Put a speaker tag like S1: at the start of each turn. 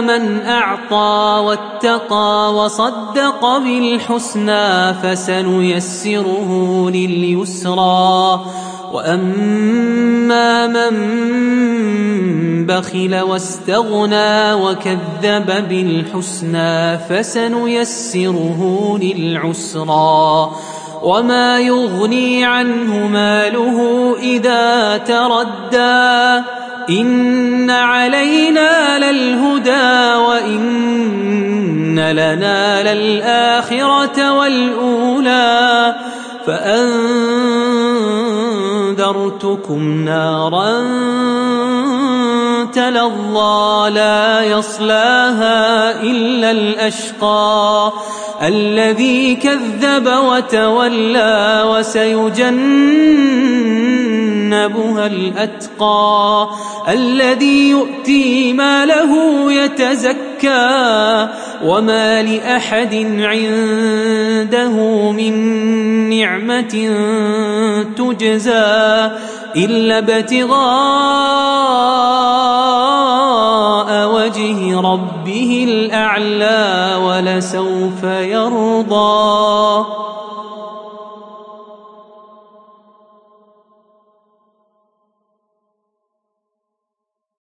S1: من أعطى واتقى وصدق بالحسنى فسنيسره لليسرى وأما من بخل واستغنى وكذب بالحسنى فسنيسره للعسرى وما يغني عنه ماله إذا تردى إن علينا للهدى لنا للآخرة والأولى فأنذرتكم نارا تلظى لا يصلاها إلا الأشقى الذي كذب وتولى وسيجنبها الأتقى الذي يؤتي ماله يتزكى وما لأحد عنده من نعمة تجزى إلا ابتغاء وجه ربه الأعلى ولسوف يرضى